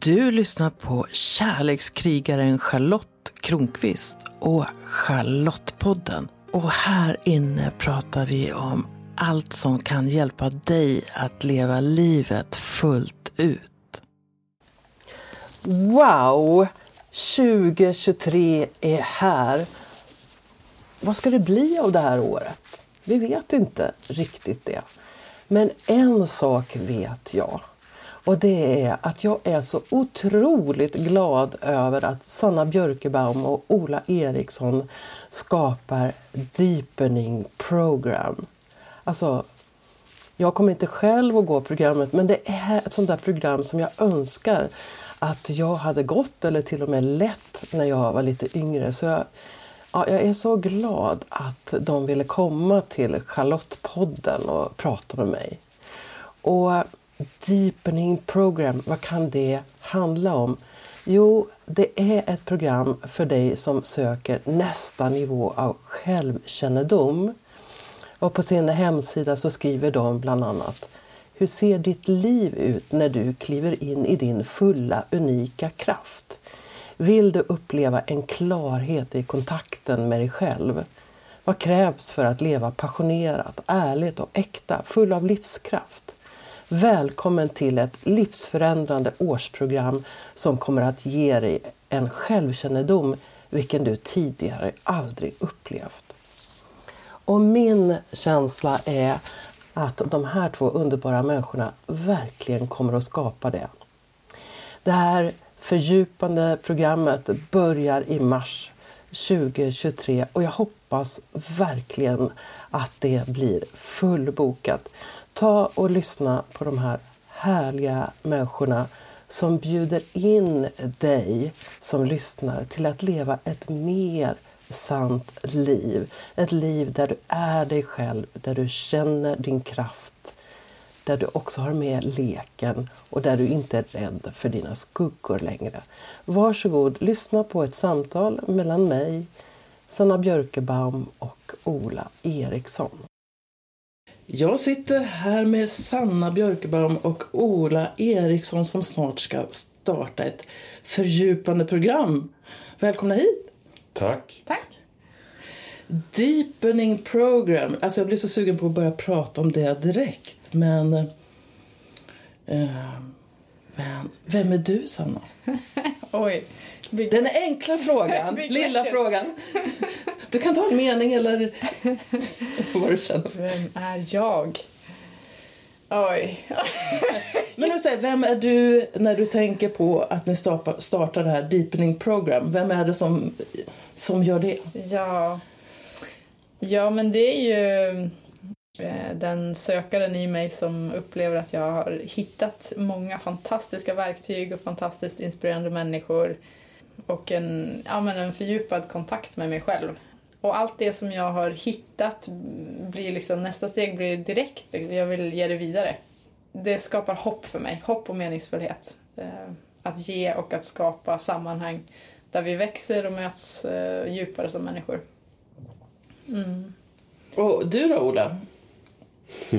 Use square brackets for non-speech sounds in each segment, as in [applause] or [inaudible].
Du lyssnar på kärlekskrigaren Charlotte Kronqvist och Charlottepodden. Och här inne pratar vi om allt som kan hjälpa dig att leva livet fullt ut. Wow! 2023 är här. Vad ska det bli av det här året? Vi vet inte riktigt det. Men en sak vet jag. Och det är att jag är så otroligt glad över att Sanna Björkebaum och Ola Eriksson skapar Deepening Program. Alltså, jag kommer inte själv att gå programmet men det är ett sånt där program som jag önskar att jag hade gått eller till och med lett när jag var lite yngre. Så jag, ja, jag är så glad att de ville komma till Charlottepodden och prata med mig. Och Deepening Program, vad kan det handla om? Jo, det är ett program för dig som söker nästa nivå av självkännedom. Och på sin hemsida så skriver de bland annat Hur ser ditt liv ut när du kliver in i din fulla, unika kraft? Vill du uppleva en klarhet i kontakten med dig själv? Vad krävs för att leva passionerat, ärligt och äkta, full av livskraft? Välkommen till ett livsförändrande årsprogram som kommer att ge dig en självkännedom vilken du tidigare aldrig upplevt. Och min känsla är att de här två underbara människorna verkligen kommer att skapa det. Det här fördjupande programmet börjar i mars 2023 och jag hoppas verkligen att det blir fullbokat. Ta och lyssna på de här härliga människorna som bjuder in dig som lyssnar till att leva ett mer sant liv. Ett liv där du är dig själv, där du känner din kraft, där du också har med leken och där du inte är rädd för dina skuggor längre. Varsågod, lyssna på ett samtal mellan mig, Sanna Björkebaum och Ola Eriksson. Jag sitter här med Sanna Björkebaum och Ola Eriksson som snart ska starta ett fördjupande program. Välkomna hit! Tack! Tack! Deepening program. Alltså jag blir så sugen på att börja prata om det direkt. Men, eh, men vem är du, Sanna? [laughs] Oj. Den enkla frågan, [laughs] lilla frågan. [laughs] Du kan ta en mening eller [laughs] vad du känner. Vem är jag? Oj. [laughs] Men nu säger, vem är du när du tänker på att ni startar det här Deepening Program? Vem är det som, som gör det? Ja, ja men det är ju eh, den sökaren i mig som upplever att jag har hittat många fantastiska verktyg och fantastiskt inspirerande människor och en, ja, men en fördjupad kontakt med mig själv. Och allt det som jag har hittat blir liksom, nästa steg blir direkt, liksom, jag vill ge det vidare. Det skapar hopp för mig, hopp och meningsfullhet. Eh, att ge och att skapa sammanhang där vi växer och möts eh, djupare som människor. Mm. Och du då, Ola? [laughs]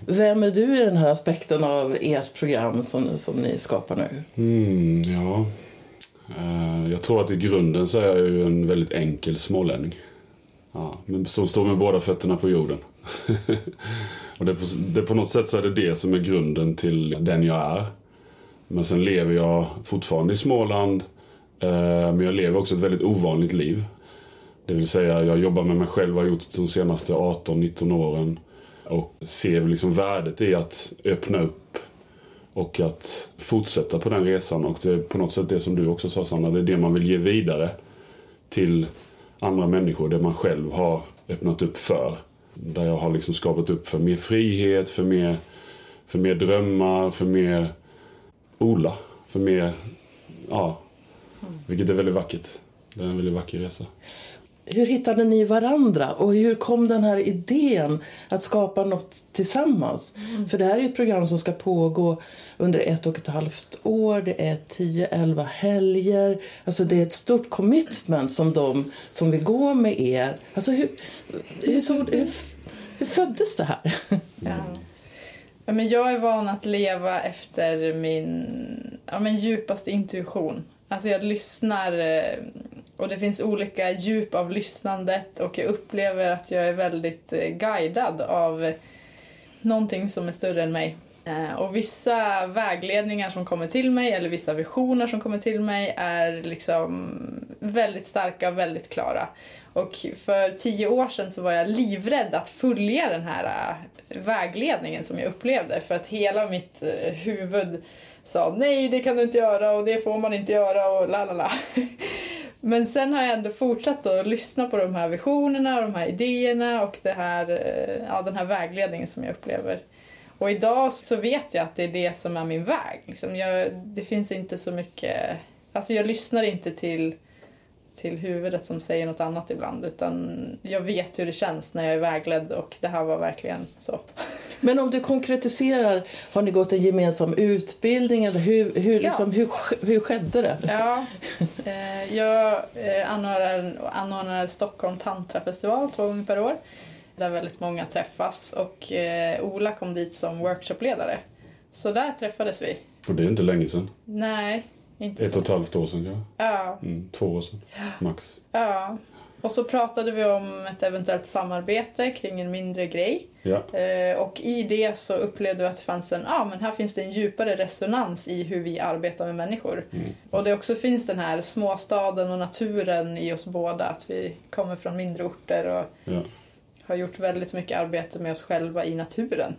Vem är du i den här aspekten av ert program som, som ni skapar nu? Mm, ja, uh, jag tror att i grunden så är jag ju en väldigt enkel smålänning. Ja, men som står med båda fötterna på jorden. [laughs] och det, på, det, på något sätt så är det det som är grunden till den jag är. Men sen lever jag fortfarande i Småland. Eh, men jag lever också ett väldigt ovanligt liv. Det vill säga jag jobbar med mig själv och har gjort de senaste 18-19 åren. Och ser liksom värdet i att öppna upp och att fortsätta på den resan. Och det är på något sätt det som du också sa Sanna, det är det man vill ge vidare till andra människor. Det man själv har öppnat upp för. Där jag har liksom skapat upp för mer frihet, för mer, för mer drömmar, för mer Ola. För mer, ja, vilket är väldigt vackert. Det är en väldigt vacker resa hur hittade ni varandra och hur kom den här idén att skapa något tillsammans? Mm. För det här är ett program som ska pågå under ett och ett halvt år. Det är 10-11 helger. Alltså det är ett stort commitment som de som vill gå med er. Alltså hur, hur, så, hur, hur föddes det här? Ja. Ja, men jag är van att leva efter min ja, men djupaste intuition. Alltså jag lyssnar eh, och det finns olika djup av lyssnandet och jag upplever att jag är väldigt eh, guidad av någonting som är större än mig. Eh, och vissa vägledningar som kommer till mig eller vissa visioner som kommer till mig är liksom väldigt starka och väldigt klara. Och för tio år sedan så var jag livrädd att följa den här eh, vägledningen som jag upplevde för att hela mitt huvud sa nej det kan du inte göra och det får man inte göra och la la la. [laughs] Men sen har jag ändå fortsatt att lyssna på de här visionerna och de här idéerna och det här, eh, ja, den här vägledningen som jag upplever. Och idag så vet jag att det är det som är min väg. Liksom jag, det finns inte så mycket... Alltså jag lyssnar inte till, till huvudet som säger något annat ibland utan jag vet hur det känns när jag är vägledd och det här var verkligen så. Men om du konkretiserar, har ni gått en gemensam utbildning? Eller hur, hur, liksom, ja. hur, hur skedde det? Ja, eh, jag eh, anordnar, anordnar Stockholm Tantrafestival två gånger per år. Där väldigt många träffas och eh, Ola kom dit som workshopledare. Så där träffades vi. Och det är inte länge sedan? Nej, inte Ett och ett halvt år sedan kanske? Ja. Mm, två år sedan, max. Ja. Och så pratade vi om ett eventuellt samarbete kring en mindre grej. Ja. Eh, och i det så upplevde vi att det fanns en, ja ah, men här finns det en djupare resonans i hur vi arbetar med människor. Mm. Och det också finns den här småstaden och naturen i oss båda, att vi kommer från mindre orter och ja. har gjort väldigt mycket arbete med oss själva i naturen.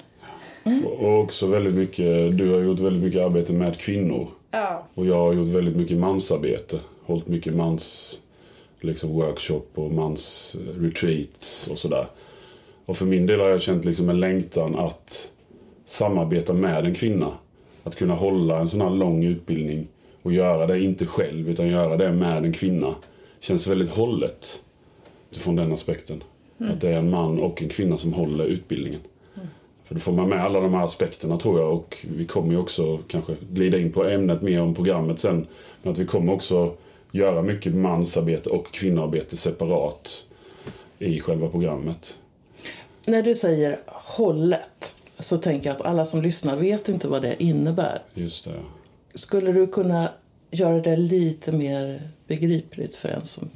Mm. Och också väldigt mycket, du har gjort väldigt mycket arbete med kvinnor. Ja. Och jag har gjort väldigt mycket mansarbete. Hållit mycket mans liksom workshop och mans retreats och sådär. Och för min del har jag känt liksom en längtan att samarbeta med en kvinna. Att kunna hålla en sån här lång utbildning och göra det, inte själv, utan göra det med en kvinna. Känns väldigt hållet utifrån den aspekten. Mm. Att det är en man och en kvinna som håller utbildningen. Mm. För då får man med alla de här aspekterna tror jag och vi kommer ju också kanske glida in på ämnet mer om programmet sen. Men att vi kommer också göra mycket mansarbete och kvinnoarbete separat i själva programmet. När du säger hållet så tänker jag att alla som lyssnar vet inte vad det innebär. Just det. Skulle du kunna göra det lite mer begripligt för en som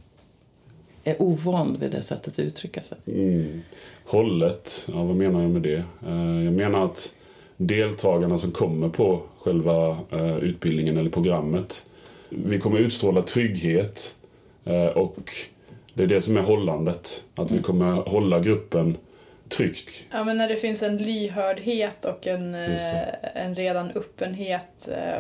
är ovan vid det sättet att uttrycka sig? Mm. Hållet, ja, vad menar jag med det? Eh, jag menar att deltagarna som kommer på själva eh, utbildningen eller programmet vi kommer utstråla trygghet eh, och det är det som är hållandet. Att vi kommer hålla gruppen tryggt. Ja, men när det finns en lyhördhet och en, eh, en redan öppenhet. Eh,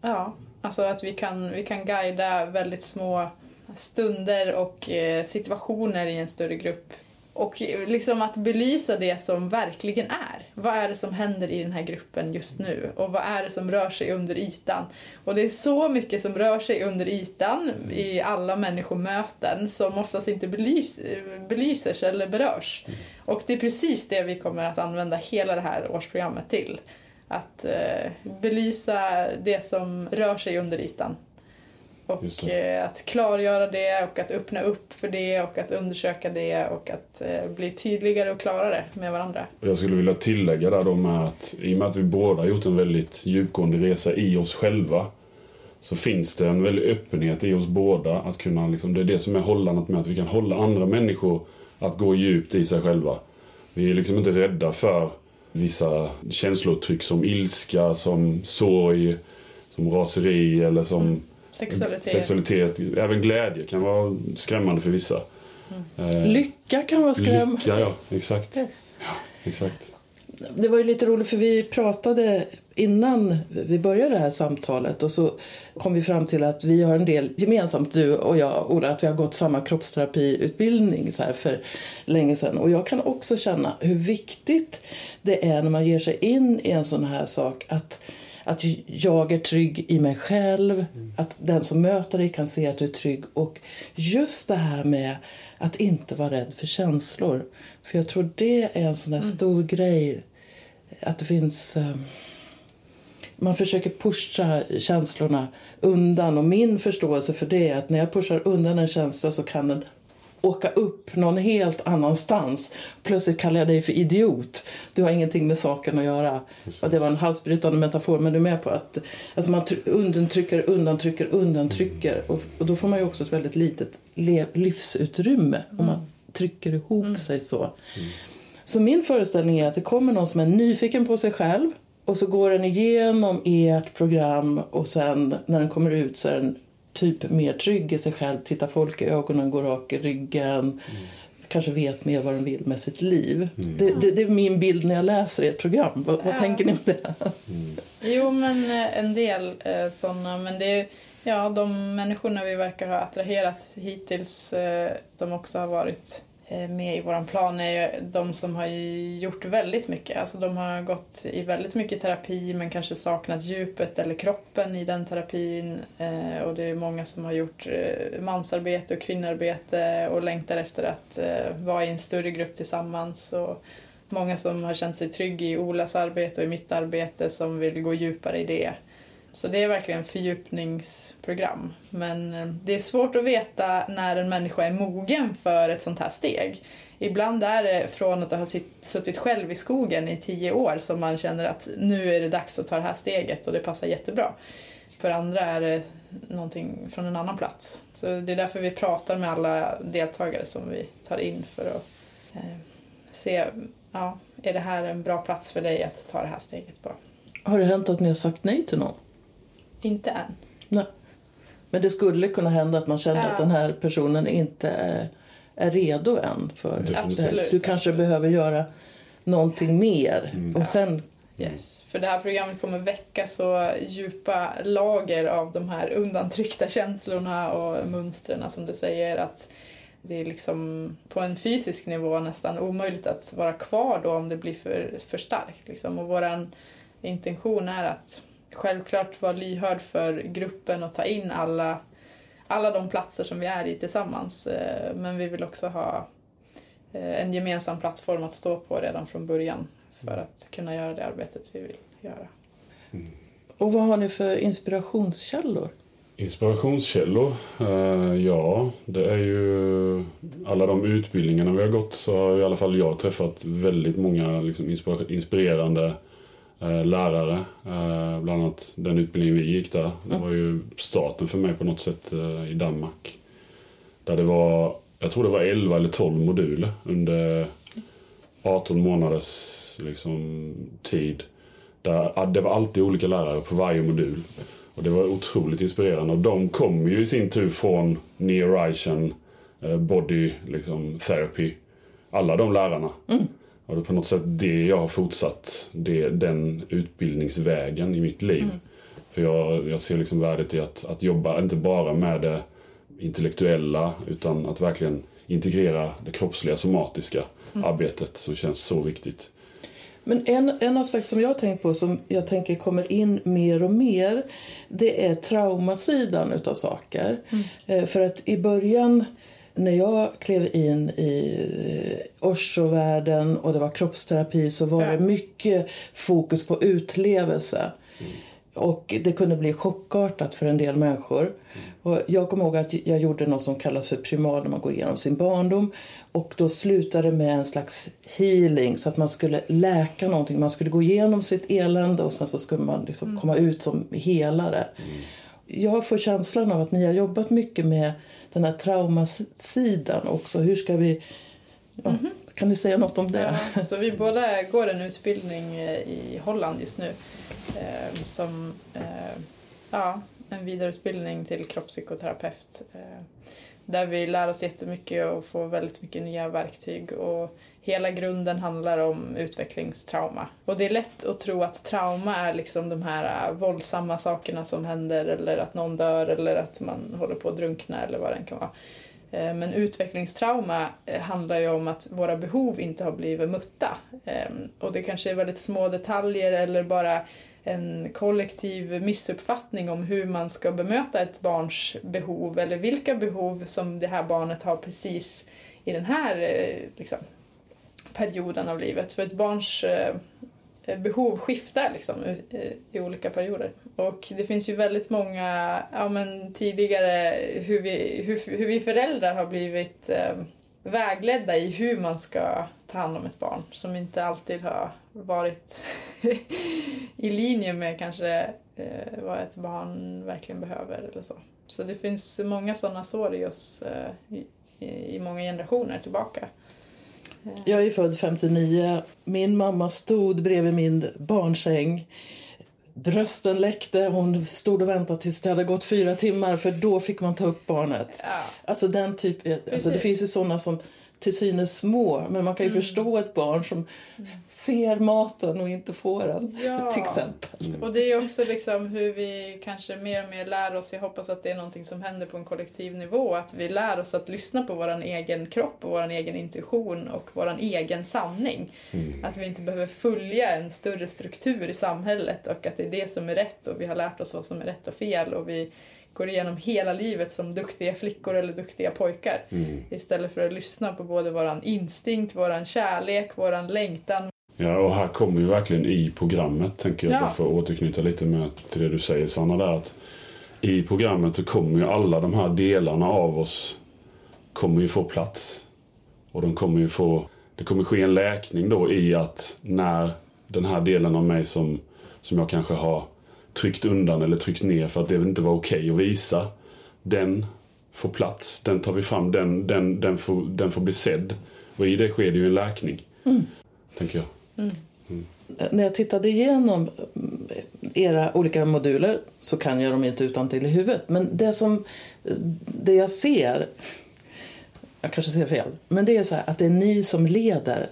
ja, alltså att vi kan, vi kan guida väldigt små stunder och situationer i en större grupp och liksom att belysa det som verkligen är. Vad är det som händer i den här gruppen just nu? Och vad är det som rör sig under ytan? Och det är så mycket som rör sig under ytan i alla människomöten som oftast inte belys belyses eller berörs. Och det är precis det vi kommer att använda hela det här årsprogrammet till. Att eh, belysa det som rör sig under ytan. Och eh, att klargöra det och att öppna upp för det och att undersöka det och att eh, bli tydligare och klarare med varandra. Jag skulle vilja tillägga där då med att i och med att vi båda har gjort en väldigt djupgående resa i oss själva så finns det en väldig öppenhet i oss båda. Att kunna, liksom, det är det som är hållandet med att vi kan hålla andra människor att gå djupt i sig själva. Vi är liksom inte rädda för vissa känslouttryck som ilska, som sorg, som raseri eller som mm Sexualitet. Sexualitet. Även glädje kan vara skrämmande för vissa. Mm. Eh, lycka kan vara skrämmande. Lycka, ja. Exakt. Yes. Ja, exakt. Det var ju lite roligt för vi pratade innan vi började det här samtalet och så kom vi fram till att vi har en del gemensamt, du och jag, Ola, att vi har gått samma kroppsterapiutbildning så här för länge sedan. Och jag kan också känna hur viktigt det är när man ger sig in i en sån här sak att att jag är trygg i mig själv, mm. att den som möter dig kan se att du är trygg. Och just det här med att inte vara rädd för känslor. För jag tror det är en sån där mm. stor grej. Att det finns... Um, man försöker pusha känslorna undan och min förståelse för det är att när jag pushar undan en känsla så kan den åka upp någon helt annanstans. Plötsligt kallar jag dig för idiot. Du har ingenting med saken att göra. Och det var en halsbrytande metafor, men du är med på att alltså man undantrycker, undantrycker, undantrycker. Mm. Och, och, då får man ju också ett väldigt litet livsutrymme mm. om man trycker ihop mm. sig så. Mm. Så min föreställning är att det kommer någon som är nyfiken på sig själv och så går den igenom ert program och sen när den kommer ut så är den typ mer trygg i sig själv, tittar folk i ögonen, går rak i ryggen. Mm. Kanske vet mer vad den vill med sitt liv. Mm. Det, det, det, är min bild när jag läser ert program. Vad, vad tänker ni om det? Mm. Jo, men eh, en del eh, sådana. Men det är, ja, de människorna vi verkar ha attraherat hittills, eh, de också har varit Eh, Eh, med i våran plan är ju de som har gjort väldigt mycket. Alltså de har gått i väldigt mycket terapi men kanske saknat djupet eller kroppen i den terapin. Eh, och det är många som har gjort eh, mansarbete och kvinnarbete och längtar efter att vara i en större grupp tillsammans. Och många som har känt sig trygg i Olas arbete och i mitt arbete som vill gå djupare i det. Så det är verkligen fördjupningsprogram. Men eh, det är svårt att veta när en människa är mogen för ett sånt här steg. Ibland är det från att ha suttit själv i skogen i tio år som man känner att nu är det dags att ta det här steget och det passar jättebra. För andra är det någonting från en annan plats. Så det är därför vi pratar med alla deltagare som vi tar in för att eh, se, ja, är det här en bra plats för dig att ta det här steget på? Har det hänt att ni har sagt nej till någon? Inte än. Nej. Men det skulle kunna hända att man känner ja. att den här personen inte är, är redo än. För Absolut. Du kanske behöver göra någonting mer. Mm. Och sen... Yes. För det här programmet kommer väcka så djupa lager av de här undantryckta känslorna och mönstren som du säger att det är liksom på en fysisk nivå nästan omöjligt att vara kvar då om det blir för, för starkt. Liksom. Och våran intention är att självklart vara lyhörd för gruppen och ta in alla, alla de platser som vi är i tillsammans. Eh, men vi vill också ha eh, en gemensam plattform att stå på redan från början för att kunna göra det arbetet vi vill göra. Mm. Och vad har ni för inspirationskällor? Inspirationskällor? Uh, ja, det är ju alla de utbildningarna vi har gått så har i alla fall jag träffat väldigt många liksom, inspirerande Eh, lärare. Eh, bland annat den utbildningen vi gick där. Det mm. var ju starten för mig på något sätt eh, i Danmark. Där det var, jag tror det var 11 eller 12 moduler under 18 månaders liksom, tid. Där, det var alltid olika lärare på varje modul. Och det var otroligt inspirerande. Och de kom ju i sin tur från Near Body liksom, Therapy. Alla de lärarna. Mm. Och det är på något sätt det jag har fortsatt, det, den utbildningsvägen i mitt liv. Mm. För jag, jag ser liksom värdet i att, att jobba, inte bara med det intellektuella, utan att verkligen integrera det kroppsliga, somatiska mm. arbetet som känns så viktigt. Men en, en aspekt som jag har tänkt på som jag tänker kommer in mer och mer det är traumasidan utav saker. Mm. Eh, för att i början när jag klev in i eh, Osho-världen och det var kroppsterapi så var ja. det mycket fokus på utlevelse. Mm. Och det kunde bli chockartat för en del människor. Mm. Och jag kommer ihåg att jag gjorde något som kallas för primal när man går igenom sin barndom. Och då slutade det med en slags healing så att man skulle läka någonting. Man skulle gå igenom sitt elände och sen så skulle man liksom mm. komma ut som helare. Mm. Jag får känslan av att ni har jobbat mycket med den här traumasidan också. Hur ska vi... Ja, mm -hmm. Kan du säga något om det? Ja, så vi båda går en utbildning eh, i Holland just nu eh, som eh, ja, en vidareutbildning till kroppspsykoterapeut. Eh, där vi lär oss jättemycket och får väldigt mycket nya verktyg. Och hela grunden handlar om utvecklingstrauma. Och det är lätt att tro att trauma är liksom de här äh, våldsamma sakerna som händer eller att någon dör eller att man håller på att drunkna eller vad det kan vara. Eh, men utvecklingstrauma eh, handlar ju om att våra behov inte har blivit mötta. Ehm, och det kanske är väldigt små detaljer eller bara en kollektiv missuppfattning om hur man ska bemöta ett barns behov eller vilka behov som det här barnet har precis i den här eh, liksom, perioden av livet. För ett barns eh, behov skiftar liksom i, i olika perioder. Och det finns ju väldigt många, ja men tidigare hur vi, hur, hur vi föräldrar har blivit eh, vägledda i hur man ska ta hand om ett barn som inte alltid har varit [laughs] i linje med kanske eh, vad ett barn verkligen behöver eller så. Så det finns många sådana sår i oss eh, i, i många generationer tillbaka. Jag är född 59. Min mamma stod bredvid min barnsäng. Brösten läckte. Hon stod och väntade tills det hade gått fyra timmar för då fick man ta upp barnet. Ja. Alltså den typ, alltså det finns ju sådana som till synes små men man kan ju Mm. förstå ett barn som ser maten och inte får den. Ja. [laughs] Till exempel. Och det är också liksom hur vi kanske mer och mer lär oss, jag hoppas att det är någonting som händer på en kollektiv nivå, att vi lär oss att lyssna på vår egen kropp och vår egen intuition och vår egen sanning. Att vi inte behöver följa en större struktur i samhället och att det är det som är rätt och vi har lärt oss vad som är rätt och fel och vi går igenom hela livet som duktiga flickor eller duktiga pojkar. Istället för att lyssna på både våran instinkt, våran kärlek, våran längtan. Ja, och här kommer ju verkligen i programmet, tänker jag, Ja. för att återknyta lite med till det du säger Sanna där. Att I programmet så kommer ju alla de här delarna av oss kommer ju få plats. Och de kommer ju få, det kommer ske en läkning då i att när den här delen av mig som, som jag kanske har tryckt undan eller tryckt ner för att det inte var okej att visa. Den får plats, den tar vi fram, den, den, den, får, den får bli sedd. Och i det sker det ju en läkning. Tänker jag. När jag tittade igenom mm, era olika moduler så kan jag dem inte utan till i huvudet. Men det som det jag ser, jag kanske ser fel, men det är så här att det är ni som leder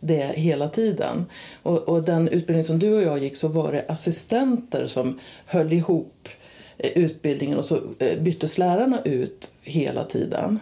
det hela tiden. Och, och den utbildning som du och jag gick så var det assistenter som höll ihop eh, utbildningen och så eh, byttes lärarna ut hela tiden.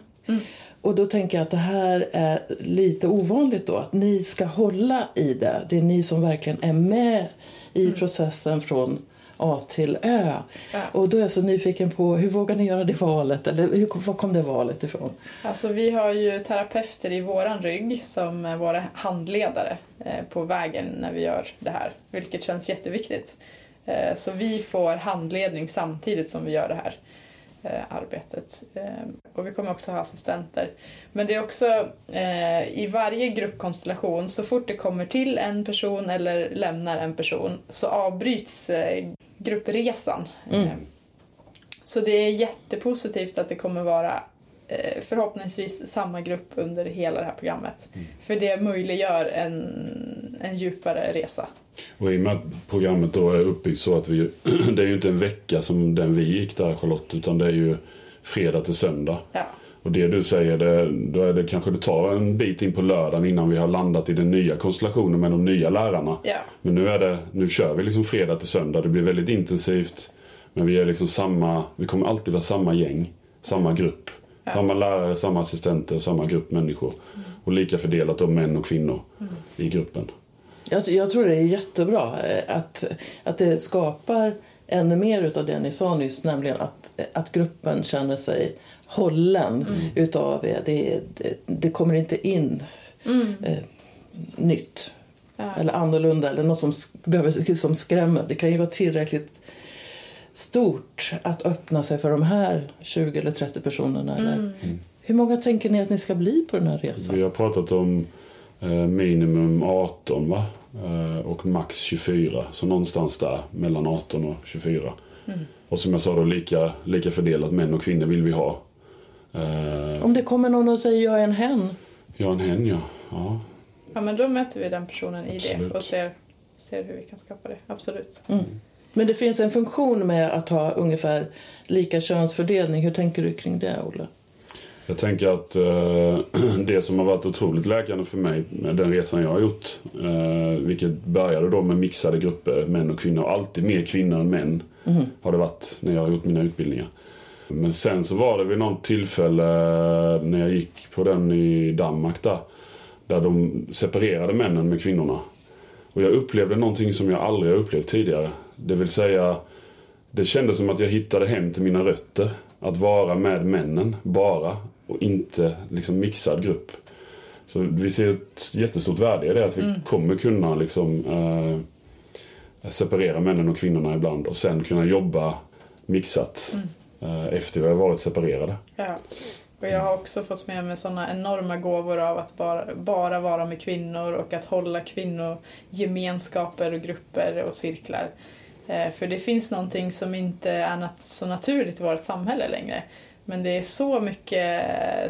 Och då tänker jag att det här är lite ovanligt då, att ni ska hålla i det. Det är ni som verkligen är med i processen från A till Ö. Ja. Och då är jag så nyfiken på, hur vågar ni göra det valet? Eller hur, var kom det valet ifrån? Alltså vi har ju terapeuter i våran rygg som är våra handledare eh, på vägen när vi gör det här, vilket känns jätteviktigt. Eh, Så vi får handledning samtidigt som vi gör det här eh, arbetet. Och vi kommer också ha assistenter. Men det är också i varje gruppkonstellation, så fort det kommer till en person eller lämnar en person så avbryts gruppresan. Mm. Eh, Så det är jättepositivt att det kommer vara eh, förhoppningsvis samma grupp under hela det här programmet. För det möjliggör en, en djupare resa. Och i och med att programmet då är uppbyggt så att vi, [clears throat] det är ju inte en vecka som den vi gick där Charlotte, utan det är ju fredag till söndag. Ja. Och det du säger, det, då är det kanske det tar en bit in på lördagen innan vi har landat i den nya konstellationen med de nya lärarna. Ja. Men nu är det, nu kör vi liksom fredag till söndag. Det blir väldigt intensivt. Men vi är liksom samma, vi kommer alltid vara samma gäng, samma grupp. Samma lärare, samma assistenter, samma grupp människor. Och lika fördelat av män och kvinnor i gruppen. Jag, jag tror det är jättebra eh, att, att det skapar ännu mer utav det ni sa nyss, nämligen att, att gruppen känner sig hållen utav er. Det, det, det kommer inte in eh, nytt Ja. eller annorlunda eller något som, behöver, som skrämmer. Det kan ju vara tillräckligt stort att öppna sig för de här 20 eller 30 personerna. Eller. Hur många tänker ni att ni ska bli på den här resan? Vi har pratat om eh, minimum 18 va? Eh, och max 24. Så någonstans där mellan 18 och 24. Och som jag sa då lika, lika fördelat män och kvinnor vill vi ha. Eh, Om det kommer någon och säger jag är en hen, ja, en hen ja. ja. ja, men då möter vi den personen i Absolut. det och ser, ser hur vi kan skapa det. Absolut. Men det finns en funktion med att ha ungefär lika könsfördelning. Hur tänker du kring det, Olle? Jag tänker att eh, [clears throat] det som har varit otroligt läkande för mig med den resan jag har gjort. Eh, vilket började då med mixade grupper, män och kvinnor. Alltid mer kvinnor än män har det varit när jag har gjort mina utbildningar. Men sen så var det vid något tillfälle eh, när jag gick på den i Danmark där. Där de separerade männen med kvinnorna. Och jag upplevde någonting som jag aldrig har upplevt tidigare. Det vill säga, det kändes som att jag hittade hem till mina rötter. Att vara med männen bara och inte liksom mixad grupp. Så vi ser ett jättestort värde i det att vi kommer kunna liksom, eh, separera männen och kvinnorna ibland och sen kunna jobba mixat eh, Eh, efter vi har varit separerade. Ja. Och jag har också fått med mig sådana enorma gåvor av att bara, bara vara med kvinnor och att hålla kvinnogemenskaper och grupper och cirklar. Eh, för det finns någonting som inte är så naturligt i vårt samhälle längre. Men det är så mycket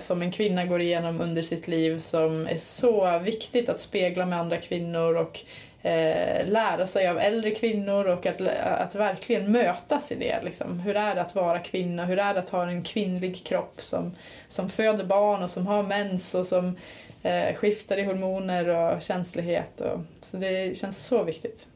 som en kvinna går igenom under sitt liv som är så viktigt att spegla med andra kvinnor och eh, lära sig av äldre kvinnor och att, att verkligen mötas i det. Liksom. Hur är det att vara kvinna? Hur är det att ha en kvinnlig kropp som, som föder barn och som har mens och som eh, skiftar i hormoner och känslighet? Och, så det känns så viktigt.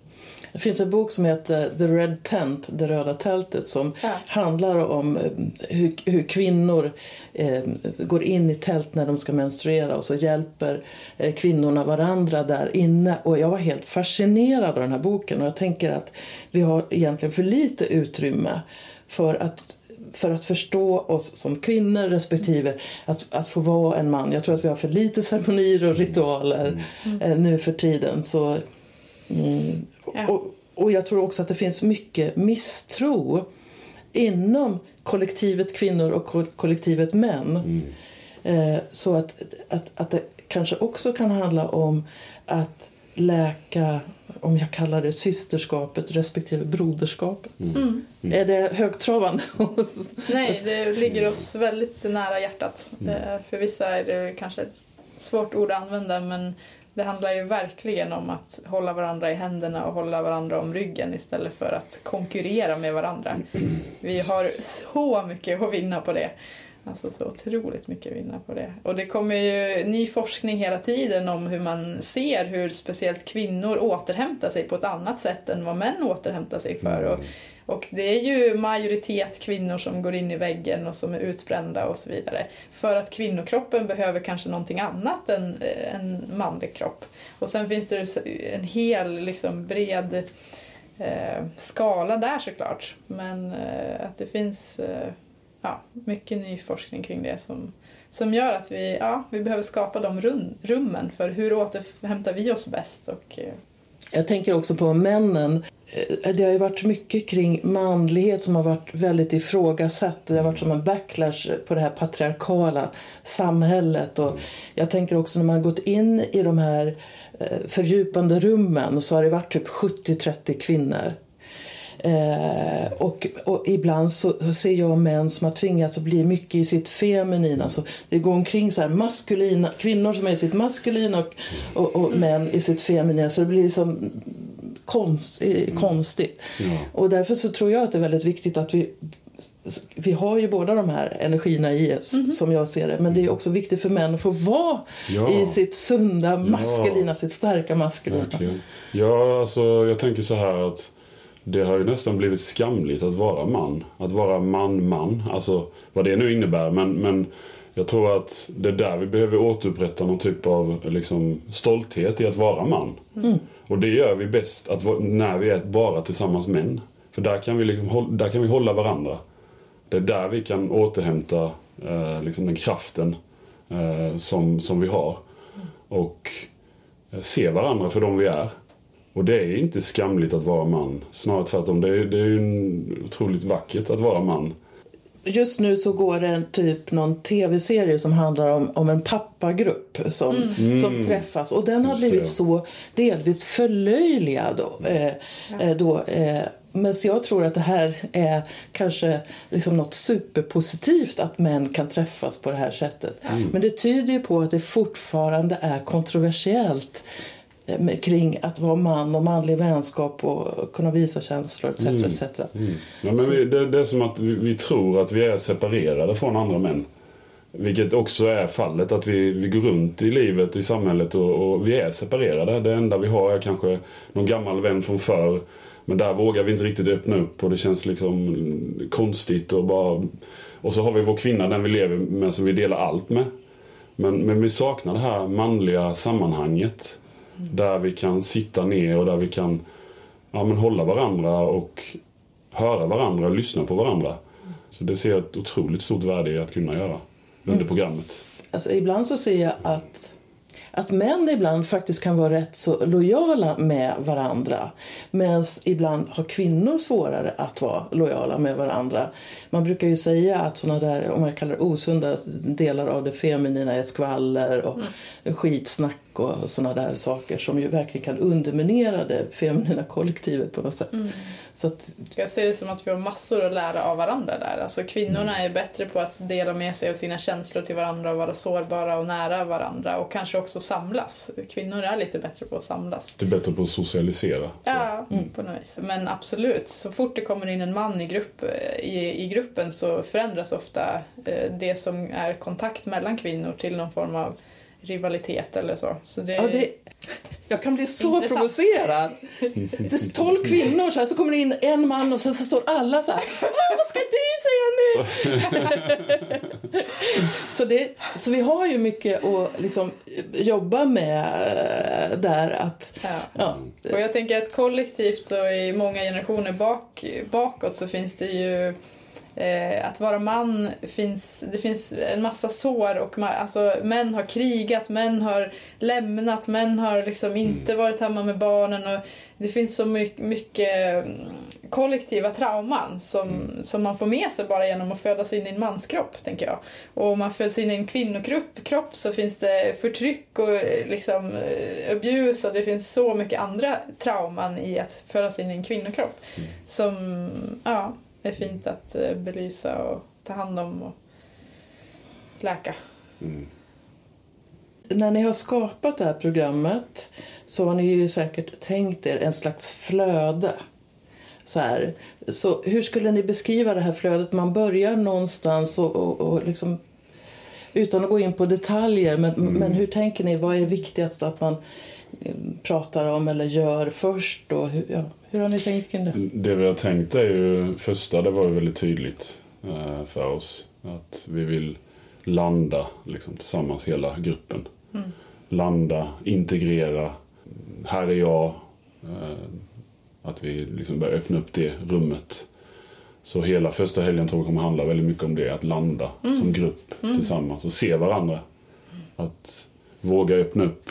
Det finns en bok som heter The Red Tent, Det röda tältet som Ja. handlar om eh, hur, hur kvinnor eh, går in i tält när de ska menstruera och så hjälper eh, kvinnorna varandra där inne. Och jag var helt fascinerad av den här boken och jag tänker att vi har egentligen för lite utrymme för att för att förstå oss som kvinnor respektive att, att få vara en man. Jag tror att vi har för lite ceremonier och ritualer eh, nu för tiden. Så Mm. Ja. Och, och jag tror också att det finns mycket misstro inom kollektivet kvinnor och ko- kollektivet män. Eh, så att, att, att det kanske också kan handla om att läka, om jag kallar det systerskapet respektive broderskapet. Mm. Är det högtravande? Nej, [laughs] det ligger oss väldigt nära hjärtat. Eh, För vissa är det kanske ett svårt ord att använda men det handlar ju verkligen om att hålla varandra i händerna och hålla varandra om ryggen istället för att konkurrera med varandra. Vi har så mycket att vinna på det. Alltså så otroligt mycket att vinna på det. Och det kommer ju ny forskning hela tiden om hur man ser hur speciellt kvinnor återhämtar sig på ett annat sätt än vad män återhämtar sig för. Och, och det är ju majoritet kvinnor som går in i väggen och som är utbrända och så vidare. För att kvinnokroppen behöver kanske någonting annat än eh, en manlig kropp. Och sen finns det en hel liksom, bred eh, skala där såklart. Men eh, att det finns eh, ja, mycket ny forskning kring det som, som gör att vi, ja, vi behöver skapa de rum, rummen för hur återhämtar vi oss bäst. Och, eh, Jag tänker också på männen. Eh, det har ju varit mycket kring manlighet som har varit väldigt ifrågasatt. Det har varit som en backlash på det här patriarkala samhället. Och jag tänker också när man har gått in i de här eh, fördjupande rummen så har det varit typ 70-30 kvinnor. Eh, och, och ibland så ser jag män som har tvingats att bli mycket i sitt feminina. Så det går omkring så här maskulina, kvinnor som är i sitt maskulina och, och, och män i sitt feminina. Så det blir liksom konst, eh, konstigt. Ja. Och därför så tror jag att det är väldigt viktigt att vi vi har ju båda de här energierna i oss som jag ser det. Men det är också viktigt för män att få vara Ja. i sitt sunda maskulina, sitt starka maskulina. Verkligen. Ja, alltså jag tänker så här att det har ju nästan blivit skamligt att vara man. Att vara man-man. Alltså vad det nu innebär. Men, men jag tror att det är där vi behöver återupprätta någon typ av liksom, stolthet i att vara man. Och det gör vi bäst att, när vi är bara tillsammans män. För där kan vi, liksom, där kan vi hålla varandra. Det är där vi kan återhämta eh, liksom den kraften eh, som, som vi har. Och eh, se varandra för de vi är. Och det är inte skamligt att vara man. Snarare tvärtom. Det är, det är ju otroligt vackert att vara man. Just nu så går det en typ någon tv-serie som handlar om, om en pappagrupp som, som träffas. Och den har Just det, blivit ja. så delvis förlöjligad. Eh, eh, då, eh, men så jag tror att det här är kanske liksom något superpositivt att män kan träffas på det här sättet. Men det tyder ju på att det fortfarande är kontroversiellt eh, kring att vara man och manlig vänskap och kunna visa känslor etc. etc. Mm. Ja, men vi, det, det är som att vi, vi tror att vi är separerade från andra män. Vilket också är fallet. Att vi, vi går runt i livet, i samhället och, och vi är separerade. Det enda vi har är kanske någon gammal vän från förr. Men där vågar vi inte riktigt öppna upp och det känns liksom konstigt och bara... Och så har vi vår kvinna, den vi lever med, som vi delar allt med. Men, men vi saknar det här manliga sammanhanget. Där vi kan sitta ner och där vi kan ja, men hålla varandra och höra varandra och lyssna på varandra. Så det ser jag ett otroligt stort värde i att kunna göra under programmet. Alltså, ibland så ser jag att att män ibland faktiskt kan vara rätt så lojala med varandra medan ibland har kvinnor svårare att vara lojala med varandra. Man brukar ju säga att sådana där, om man kallar det osunda delar av det feminina är skvaller och mm. skitsnack och sådana där saker som ju verkligen kan underminera det feminina kollektivet på något sätt. Mm. Så att, jag ser det som att vi har massor att lära av varandra där. Alltså kvinnorna är bättre på att dela med sig av sina känslor till varandra och vara sårbara och nära varandra och kanske också samlas. Kvinnor är lite bättre på att samlas. Du är bättre på att socialisera. Ja, mm. på något vis. Men absolut, så fort det kommer in en man i, grupp, i, i gruppen så förändras ofta eh, det som är kontakt mellan kvinnor till någon form av rivalitet eller så. så det... Ja, det... Jag kan bli så Intressant. provocerad. Det är tolv [laughs] kvinnor så, här, så kommer det in en man och sen så står alla så här. Vad ska du säga nu? [laughs] så, det, så vi har ju mycket att liksom jobba med eh, där. Att, ja. ja. Och jag tänker att kollektivt och i många generationer bak, bakåt så finns det ju Eh, att vara man finns, det finns en massa sår och ma alltså, män har krigat, män har lämnat, män har liksom inte mm. varit hemma med barnen och det finns så mycket, mycket mm, kollektiva trauman som, mm. som man får med sig bara genom att födas in i en manskropp, tänker jag. Och om man föds in i en kvinnokropp kropp så finns det förtryck och liksom eh, abuse och det finns så mycket andra trauman i att födas in i en kvinnokropp. Mm. Som, ja, är fint att eh, belysa och ta hand om och läka. Mm. När ni har skapat det här programmet så har ni ju säkert tänkt er en slags flöde. Så, här. så hur skulle ni beskriva det här flödet? Man börjar någonstans och, och, och liksom, utan att gå in på detaljer, men, mm. men hur tänker ni? Vad är viktigast att man pratar om eller gör först? Och hur, ja, hur har ni tänkt kring det? Det vi har tänkt är ju, första det var ju väldigt tydligt eh, för oss. Att vi vill landa liksom, tillsammans hela gruppen. Mm. Landa, integrera. Här är jag. Eh, att vi liksom börjar öppna upp det rummet. Så hela första helgen tror jag kommer handla väldigt mycket om det. Att landa mm. som grupp mm. tillsammans och se varandra. Att våga öppna upp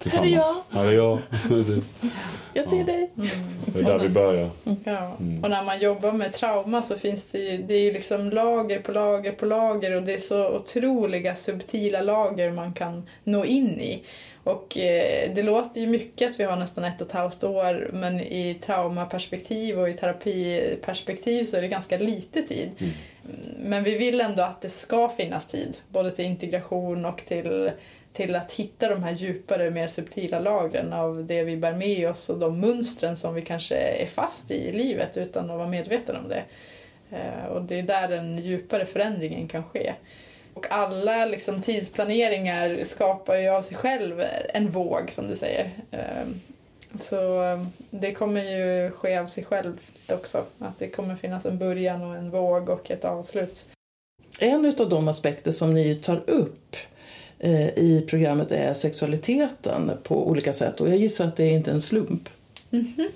tillsammans. Här är jag. Här är jag. Precis. Jag ser ja. dig. Mm. Det är där vi börjar. Ja. Mm. Och när man jobbar med trauma så finns det ju, det är ju liksom lager på lager på lager och det är så otroliga subtila lager man kan nå in i. Och eh, det låter ju mycket att vi har nästan ett och ett halvt år men i traumaperspektiv och i terapiperspektiv så är det ganska lite tid. Mm. Men vi vill ändå att det ska finnas tid, både till integration och till till att hitta de här djupare, mer subtila lagren av det vi bär med oss och de mönstren som vi kanske är fast i i livet utan att vara medvetna om det. Eh, och det är där den djupare förändringen kan ske. Och alla liksom, tidsplaneringar skapar ju av sig själv en våg, som du säger. Eh, så eh, det kommer ju ske av sig självt också. Att det kommer finnas en början och en våg och ett avslut. En av de aspekter som ni tar upp i programmet är sexualiteten på olika sätt. Och jag gissar att det är inte en slump. Mm -hmm.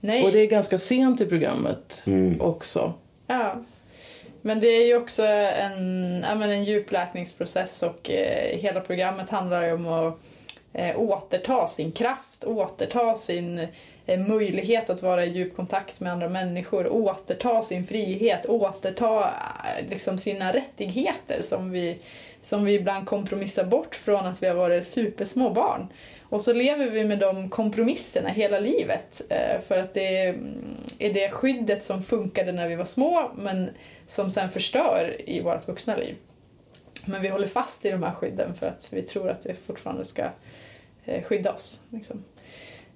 Nej. Och det är ganska sent i programmet mm. också. Ja. Men det är ju också en, ja, men en djupläkningsprocess och eh, hela programmet handlar ju om att eh, återta sin kraft, återta sin eh, möjlighet att vara i djup kontakt med andra människor, återta sin frihet, återta eh, liksom, sina rättigheter som vi som vi ibland kompromissar bort från att vi har varit supersmå barn. Och så lever vi med de kompromisserna hela livet eh, för att det är det skyddet som funkade när vi var små men som sen förstör i vårt vuxna liv. Men vi håller fast i de här skydden för att vi tror att det fortfarande ska eh, skydda oss. Liksom.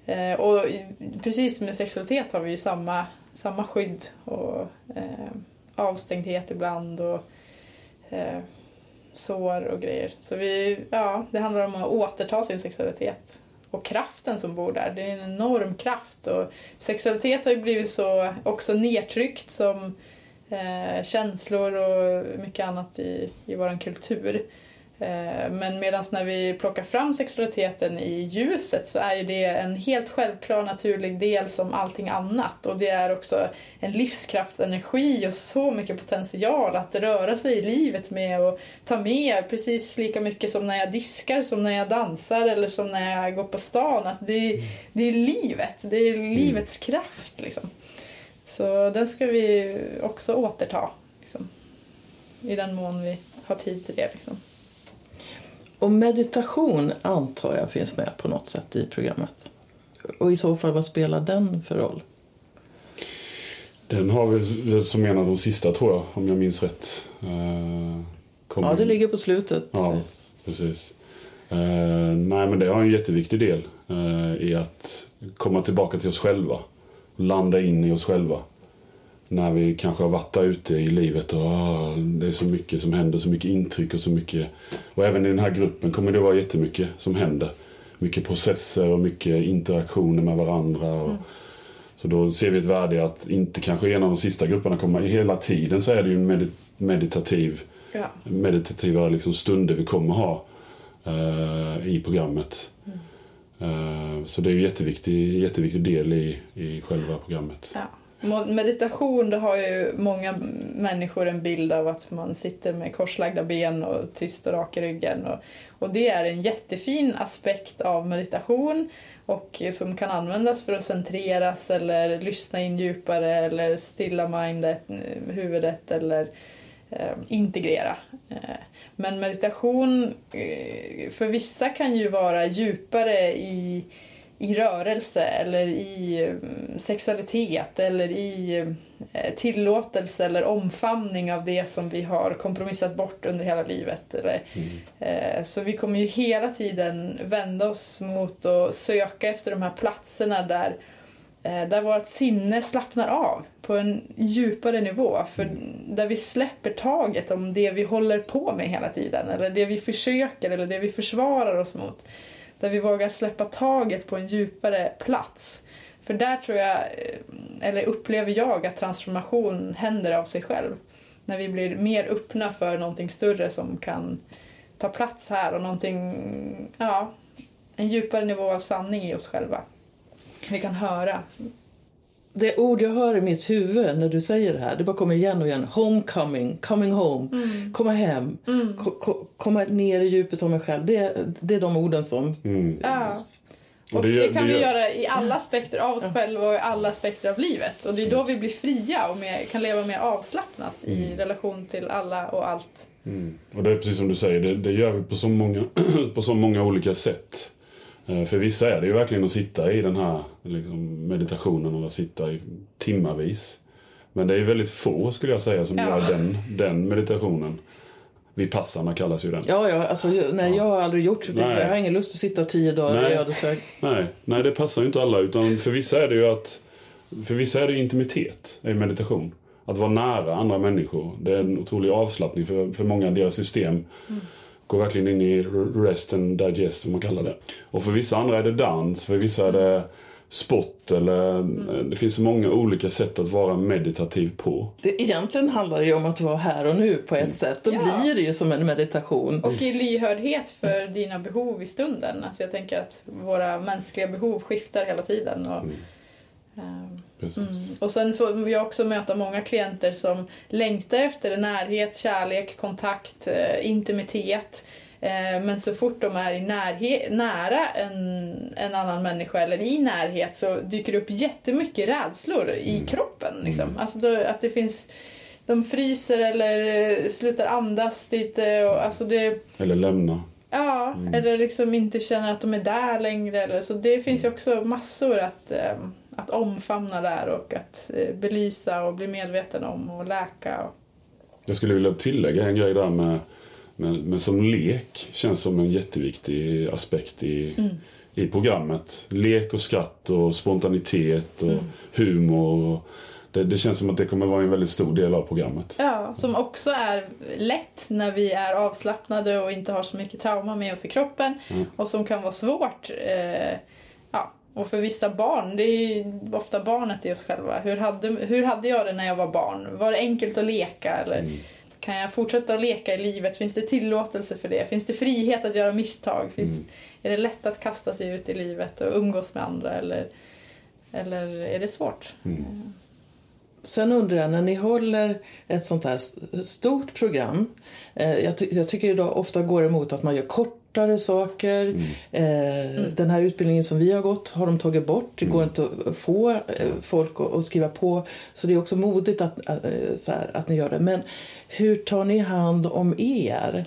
Eh, och precis med sexualitet har vi ju samma, samma skydd och avstängdhet ibland och sår och grejer. Så vi, ja, det handlar om att återta sin sexualitet och kraften som bor där. Det är en enorm kraft och sexualitet har ju blivit så också nedtryckt som eh, känslor och mycket annat i, i vår kultur. Eh, Men medan när vi plockar fram sexualiteten i ljuset så är ju det en helt självklar naturlig del som allting annat. Och det är också en livskraftsenergi och så mycket potential att röra sig i livet med och ta med precis lika mycket som när jag diskar, som när jag dansar eller som när jag går på stan. Alltså det, är, det är livet, det är livets kraft liksom. Så den ska vi också återta. Liksom. I den mån vi har tid till det. Liksom. Och meditation antar jag finns med på något sätt i programmet. Och i så fall, vad spelar den för roll? Den har vi som en av de sista tror jag, om jag minns rätt. Eh, kommer- Ja, det ligger på slutet. Ja, precis. Eh, nej, men det har en jätteviktig del eh, i att komma tillbaka till oss själva. Landa in i oss själva. När vi kanske har varit där ute i livet och ah, det är så mycket som händer, så mycket intryck och så mycket. Och även i den här gruppen kommer det vara jättemycket som händer. Mycket processer och mycket interaktioner med varandra. Och, Så då ser vi ett värde i att inte kanske en av de sista grupperna komma, hela tiden så är det ju en medit- meditativ Ja. meditativa liksom, stunder vi kommer ha eh, i programmet. Eh, så det är en jätteviktig, jätteviktig del i, i själva programmet. Ja. Meditation, då har ju många människor en bild av att man sitter med korslagda ben och tyst och rak i ryggen. Och, och det är en jättefin aspekt av meditation och eh, som kan användas för att centreras eller lyssna in djupare eller stilla mindet, eh, huvudet eller eh, integrera. Eh, men meditation eh, för vissa kan ju vara djupare i i rörelse eller i mm, sexualitet eller i eh, tillåtelse eller omfamning av det som vi har kompromissat bort under hela livet. Eller, eh, Så vi kommer ju hela tiden vända oss mot att söka efter de här platserna där, eh, där vårt sinne slappnar av på en djupare nivå. För där vi släpper taget om det vi håller på med hela tiden eller det vi försöker eller det vi försvarar oss mot. Där vi vågar släppa taget på en djupare plats. För där tror jag, eh, eller upplever jag, att transformation händer av sig själv. När vi blir mer öppna för någonting större som kan ta plats här och någonting, ja, en djupare nivå av sanning i oss själva. Vi kan höra. Det ord jag hör i mitt huvud när du säger det här, det bara kommer igen och igen. Homecoming, coming home, komma hem, ko- ko- komma ner i djupet av mig själv. Det, det är de orden som... Mm. Ja. Och det det, kan det vi gör- göra i alla aspekter av oss själva och i alla aspekter av livet. Och det är då vi blir fria och mer, kan leva mer avslappnat i relation till alla och allt. Mm. Och det är precis som du säger, det, det gör vi på så många, [clears throat] på så många olika sätt. Eh, För vissa är det ju verkligen att sitta i den här liksom, meditationen eller sitta i timmavis. Men det är väldigt få skulle jag säga som Ja. gör den, den meditationen. Vipassana kallas ju den. Ja, ja, alltså, nej, jag har aldrig gjort det. Nej. Jag har ingen lust att sitta tio dagar Nej. i ödeshög. Nej, nej, det passar ju inte alla. Utan för vissa är det ju att... För vissa är det intimitet i meditation. Att vara nära andra människor. Det är en otrolig avslappning för, för många av deras system. Går verkligen in i rest and digest som man kallar det. Och för vissa andra är det dans. För vissa är det sport eller... Det finns så många olika sätt att vara meditativ på. Det, egentligen handlar det ju om att vara här och nu på ett sätt. Då Ja. blir det ju som en meditation. Och i lyhördhet för dina behov i stunden. Alltså jag tänker att våra mänskliga behov skiftar hela tiden. Och, Precis. Mm. Och sen får jag också möta många klienter som längtar efter närhet, kärlek, kontakt, eh, intimitet. Eh, Men så fort de är i närhe- nära en, en annan människa eller i närhet så dyker det upp jättemycket rädslor i kroppen. Liksom. Alltså då, att det finns de fryser eller eh, slutar andas lite. Och, alltså det, Eller lämna. Ja, eller liksom inte känner att de är där längre. Eller, så det finns ju också massor att, eh, att omfamna där och att eh, belysa och bli medveten om och läka. Jag skulle vilja tillägga en grej där med, med, med som lek känns som en jätteviktig aspekt i, i programmet. Lek och skratt och spontanitet och humor. Och det, det känns som att det kommer vara en väldigt stor del av programmet. ja, som också är lätt när vi är avslappnade och inte har så mycket trauma med oss i kroppen. Och som kan vara svårt. Eh. Och för vissa barn, det är ju ofta barnet i oss själva. Hur hade, hur hade jag det när jag var barn? Var det enkelt att leka? Eller, kan jag fortsätta att leka i livet? Finns det tillåtelse för det? Finns det frihet att göra misstag? Finns, Mm. Är det lätt att kasta sig ut i livet och umgås med andra? Eller, eller är det svårt? Mm. Sen undrar jag, när ni håller ett sånt här stort program. Eh, jag, ty- jag tycker idag ofta går emot att man gör kortare saker. Eh, Den här utbildningen som vi har gått har de tagit bort. Det går inte att få eh, folk att, att skriva på. Så det är också modigt att, att, eh, så här, att ni gör det. Men hur tar ni hand om er?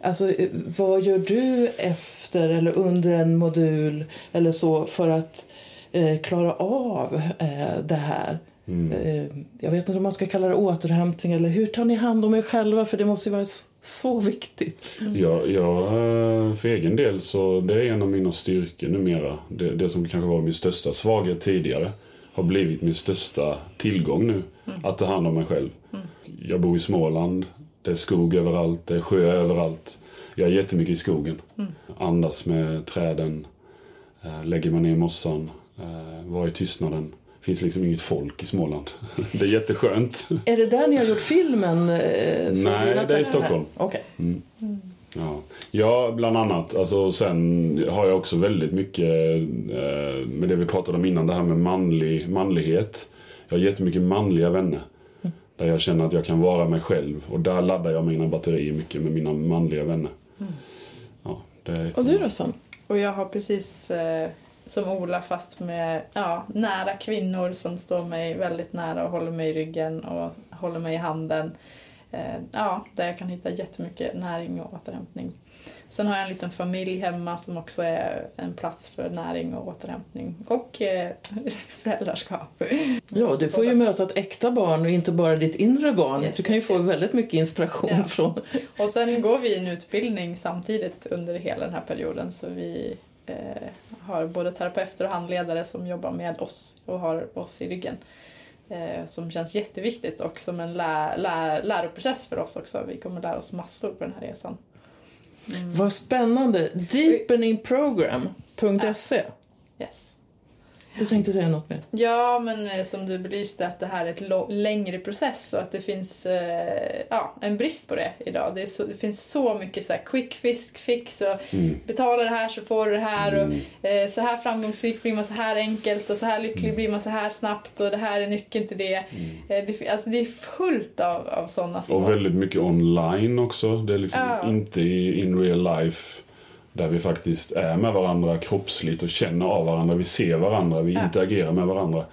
Alltså, eh, vad gör du efter eller under en modul eller så för att eh, klara av eh, det här? Eh, jag vet inte om man ska kalla det återhämtning eller hur tar ni hand om er själva? För det måste ju vara så, viktigt. Jag, jag, eh, för egen del så det är en av mina styrkor numera. Det, det som kanske var min största svaghet tidigare har blivit min största tillgång nu. Att ta hand om mig själv. Jag bor i Småland. Det är skog överallt, det är sjö överallt. Jag är jättemycket i skogen. Andas med träden. eh, Lägger mig ner i mossan. Var i tystnaden. Det finns liksom inget folk i Småland. [laughs] Det är jätteskönt. Är det där ni har gjort filmen? Eh, för Nej, det är i? Stockholm. Okej. Ja. ja, bland annat. Alltså, sen har jag också väldigt mycket eh, med det vi pratade om innan, det här med manlig, manlighet. Jag har jättemycket manliga vänner. Där jag känner att jag kan vara mig själv. Och där laddar jag mina batterier mycket med mina manliga vänner. Ja, det är ett- Och du då Sam? Och jag har precis eh, som Ola fast med ja, nära kvinnor som står mig väldigt nära och håller mig i ryggen och håller mig i handen. Eh, ja, där jag kan hitta jättemycket näring och återhämtning. Sen har jag en liten familj hemma som också är en plats för näring och återhämtning och eh, [laughs] föräldraskap. Ja, du får ju möta ett äkta barn och inte bara ditt inre barn. Yes, du kan ju yes, få yes. väldigt mycket inspiration Ja. från... Och sen går vi en utbildning samtidigt under hela den här perioden så vi har både terapeuter och handledare som jobbar med oss och har oss i ryggen. Eh, som känns jätteviktigt och som en lä- lä- läroprocess för oss också. Vi kommer lära oss massor på den här resan. Vad spännande! Deepeningprogram.se. Yes. Du tänkte säga något mer? Ja, men eh, som du belyste att det här är ett lo- längre process och att det finns eh, ja, en brist på det idag. Det, så, det finns så mycket så här quick fisk, fix och betala det här så får du det här och eh, så här framgångsrik blir man så här enkelt och så här lycklig blir man så här snabbt och det här är nyckeln till det. Eh, det, alltså det är fullt av, av sådana små... Och väldigt mycket online också. Det är liksom Ja. inte i in real life. Där vi faktiskt är med varandra kroppsligt och känner av varandra. Vi ser varandra, vi Ja. interagerar med varandra.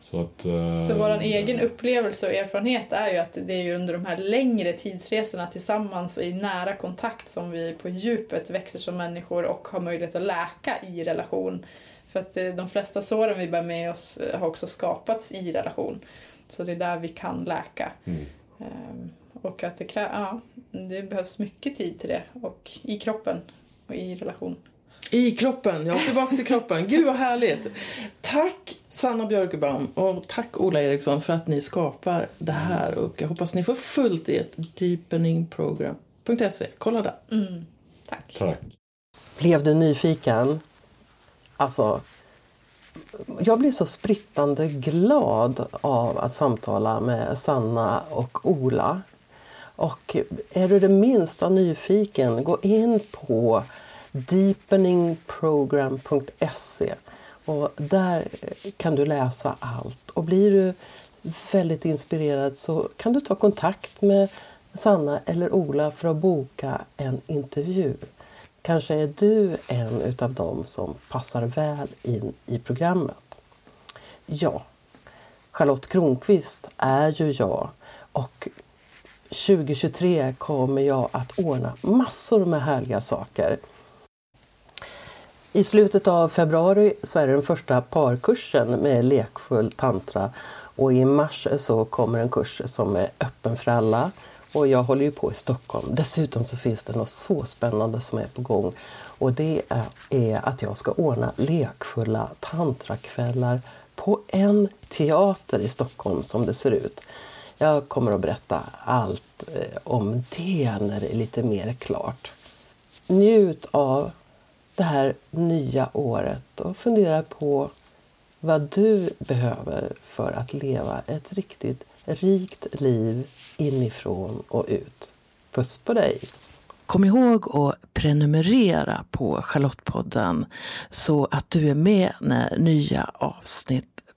Så att... eh, Så vår egen upplevelse och erfarenhet är ju att det är ju under de här längre tidsresorna tillsammans och i nära kontakt som vi på djupet växer som människor och har möjlighet att läka i relation. För att eh, de flesta såren vi bär med oss eh, har också skapats i relation. Så det är där vi kan läka. Mm. Ehm, Och att det, krä- ja, det behövs mycket tid till det och i kroppen och i relation. I kroppen, ja tillbaka till kroppen. Gud vad härligt! Tack Sanna Björkebaum och tack Ola Eriksson för att ni skapar det här och jag hoppas ni får fullt i ett deepeningprogram.se. Kolla där. Mm. Tack. Tack. Blev du nyfiken? Alltså, jag blir så sprittande glad av att samtala med Sanna och Ola. Och är du det minsta nyfiken, gå in på deepeningprogram.se och där kan du läsa allt. Och blir du väldigt inspirerad så kan du ta kontakt med Sanna eller Ola för att boka en intervju. Kanske är du en utav dem som passar väl in i programmet. Ja, Charlotte Kronqvist är ju jag och 2023 kommer jag att ordna massor med härliga saker. I slutet av februari så är det den första parkursen med lekfull tantra och i mars så kommer en kurs som är öppen för alla och jag håller ju på i Stockholm. Dessutom så finns det något så spännande som är på gång och det är, att jag ska ordna lekfulla tantrakvällar på en teater i Stockholm som det ser ut. Jag kommer att berätta allt eh, om det när det är lite mer klart. Njut av det här nya året och fundera på vad du behöver för att leva ett riktigt rikt liv inifrån och ut. Puss på dig! Kom ihåg att prenumerera på Charlottepodden så att du är med när nya avsnitt